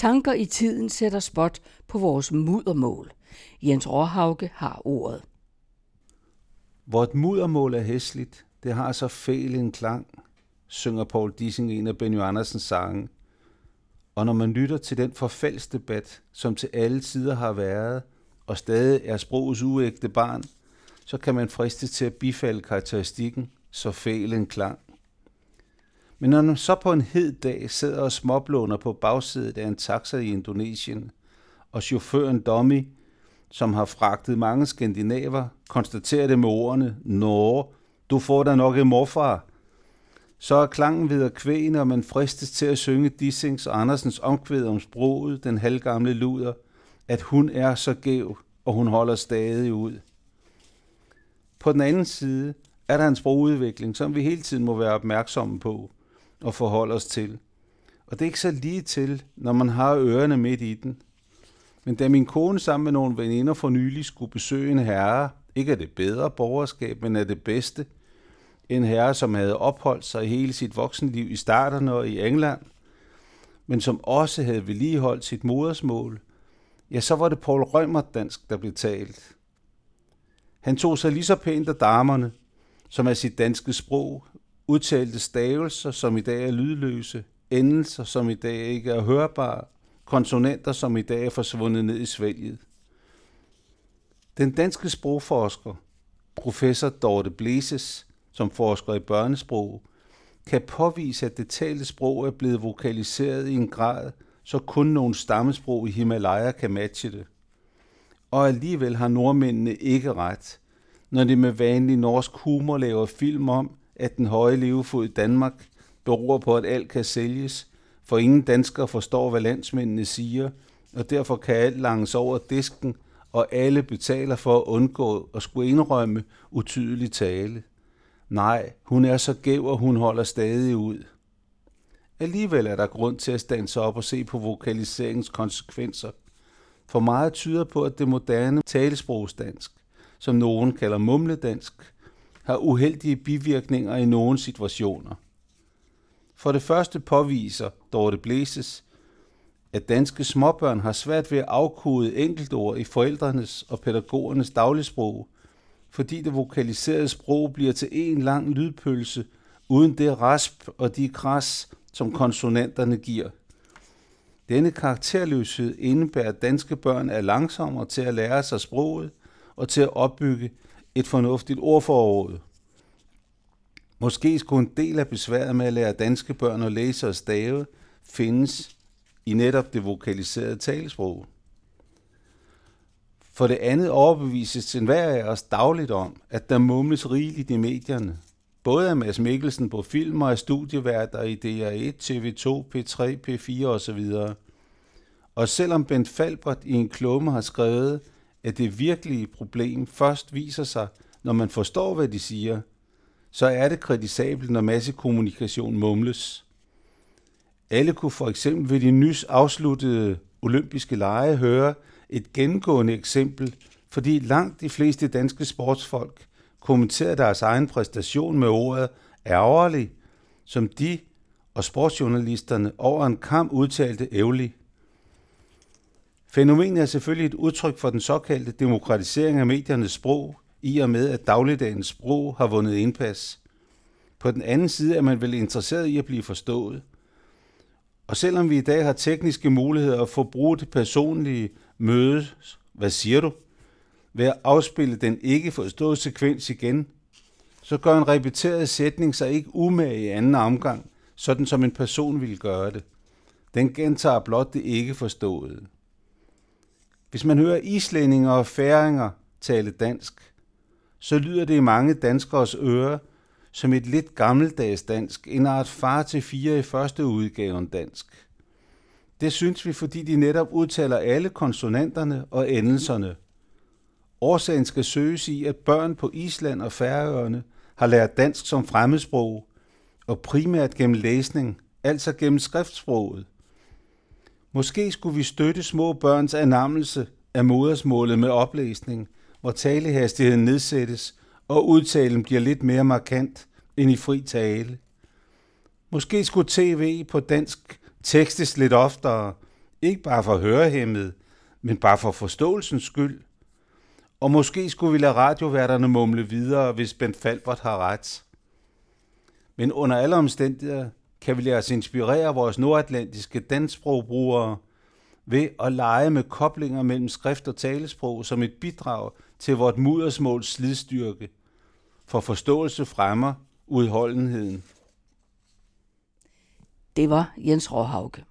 Tanker i tiden sætter spot på vores muddermål. Jens Råhauke har ordet. Vort muddermål er hæsligt, det har så fæl en klang, synger Paul Dissing en af Benny Andersens sange. Og når man lytter til den forfaldsdebat, som til alle tider har været, og stadig er sprogets uægte barn, så kan man friste til at bifalde karakteristikken, så fæl en klang. Men når man så på en hed dag sidder og småblåner på bagsædet af en taxa i Indonesien, og chaufføren Dommy, som har fragtet mange skandinaver, konstaterer det med ordene, Nå, du får da nok en morfar, så er klangen ved at kvæne, og man fristes til at synge Dissings og Andersens omkvæd om sproget, den halvgamle luder, at hun er så gæv, og hun holder stadig ud. På den anden side er der en sprogudvikling, som vi hele tiden må være opmærksomme på og forholde os til. Og det er ikke så lige til, når man har ørerne midt i den. Men da min kone sammen med nogle veninder for nylig skulle besøge en herre, ikke af det bedre borgerskab, men af det bedste, en herre, som havde opholdt sig hele sit voksenliv i starterne og i England, men som også havde vedligeholdt sit modersmål, ja, så var det Paul Rømer dansk, der blev talt. Han tog sig lige så pænt af damerne, som af sit danske sprog, udtalte stavelser, som i dag er lydløse, endelser, som i dag ikke er hørbare, konsonanter, som i dag er forsvundet ned i svælget. Den danske sprogforsker, professor Dorte Blæses, som forsker i børnesprog, kan påvise, at det talte sprog er blevet vokaliseret i en grad, så kun nogle stammesprog i Himalaya kan matche det. Og alligevel har nordmændene ikke ret, når de med vanlig norsk humor laver film om, at den høje levefod i Danmark beror på, at alt kan sælges, for ingen dansker forstår, hvad landsmændene siger, og derfor kan alt langes over disken, og alle betaler for at undgå at skulle indrømme utydelig tale. Nej, hun er så gæv, og hun holder stadig ud. Alligevel er der grund til at standse op og se på vokaliseringens konsekvenser. For meget tyder på, at det moderne talesprogsdansk, som nogen kalder mumledansk, har uheldige bivirkninger i nogle situationer. For det første påviser Dorte Blæses, at danske småbørn har svært ved at afkode enkeltord i forældrenes og pædagogernes dagligsprog, fordi det vokaliserede sprog bliver til en lang lydpølse, uden det rasp og de kras, som konsonanterne giver. Denne karakterløshed indebærer, at danske børn er langsommere til at lære sig sproget og til at opbygge et fornuftigt ordforråd. Måske skulle en del af besværet med at lære danske børn at læse og stave findes i netop det vokaliserede talesprog. For det andet overbevises enhver hver af os dagligt om, at der mumles rigeligt i medierne. Både af Mads Mikkelsen på film og af studieværter i DR1, TV2, P3, P4 osv. Og selvom Bent Falbert i en klumme har skrevet, at det virkelige problem først viser sig, når man forstår, hvad de siger, så er det kritisabelt, når massekommunikation mumles. Alle kunne for eksempel ved de nys afsluttede olympiske lege høre et gennemgående eksempel, fordi langt de fleste danske sportsfolk kommenterede deres egen præstation med ordet ærgerlig, som de og sportsjournalisterne over en kamp udtalte ævlig. Fænomenet er selvfølgelig et udtryk for den såkaldte demokratisering af mediernes sprog, i og med at dagligdagens sprog har vundet indpas. På den anden side er man vel interesseret i at blive forstået. Og selvom vi i dag har tekniske muligheder for at bruge det personlige møde, hvad siger du, ved at afspille den ikke forståede sekvens igen, så gør en repeteret sætning sig ikke umage i anden omgang, sådan som en person ville gøre det. Den gentager blot det ikke forståede. Hvis man hører islændinge og færinger tale dansk, så lyder det i mange danskers ører som et lidt gammeldags dansk, en art far til fire i første udgaven dansk. Det synes vi, fordi de netop udtaler alle konsonanterne og endelserne. Årsagen skal søges i, at børn på Island og Færøerne har lært dansk som fremmedsprog, og primært gennem læsning, altså gennem skriftsproget. Måske skulle vi støtte små børns anammelse af modersmålet med oplæsning, hvor talehastigheden nedsættes, og udtalen bliver lidt mere markant end i fri tale. Måske skulle tv på dansk tekstes lidt oftere, Ikke bare for hørehæmmet, men bare for forståelsens skyld. Og måske skulle vi lade radioværterne mumle videre, hvis Ben Falbert har ret. Men under alle omstændigheder kan vi lade os inspirere vores nordatlantiske dansprogbrugere ved at lege med koblinger mellem skrift og talesprog som et bidrag til vort modersmåls slidstyrke. For forståelse fremmer udholdenheden. Det var Jens Råhauke.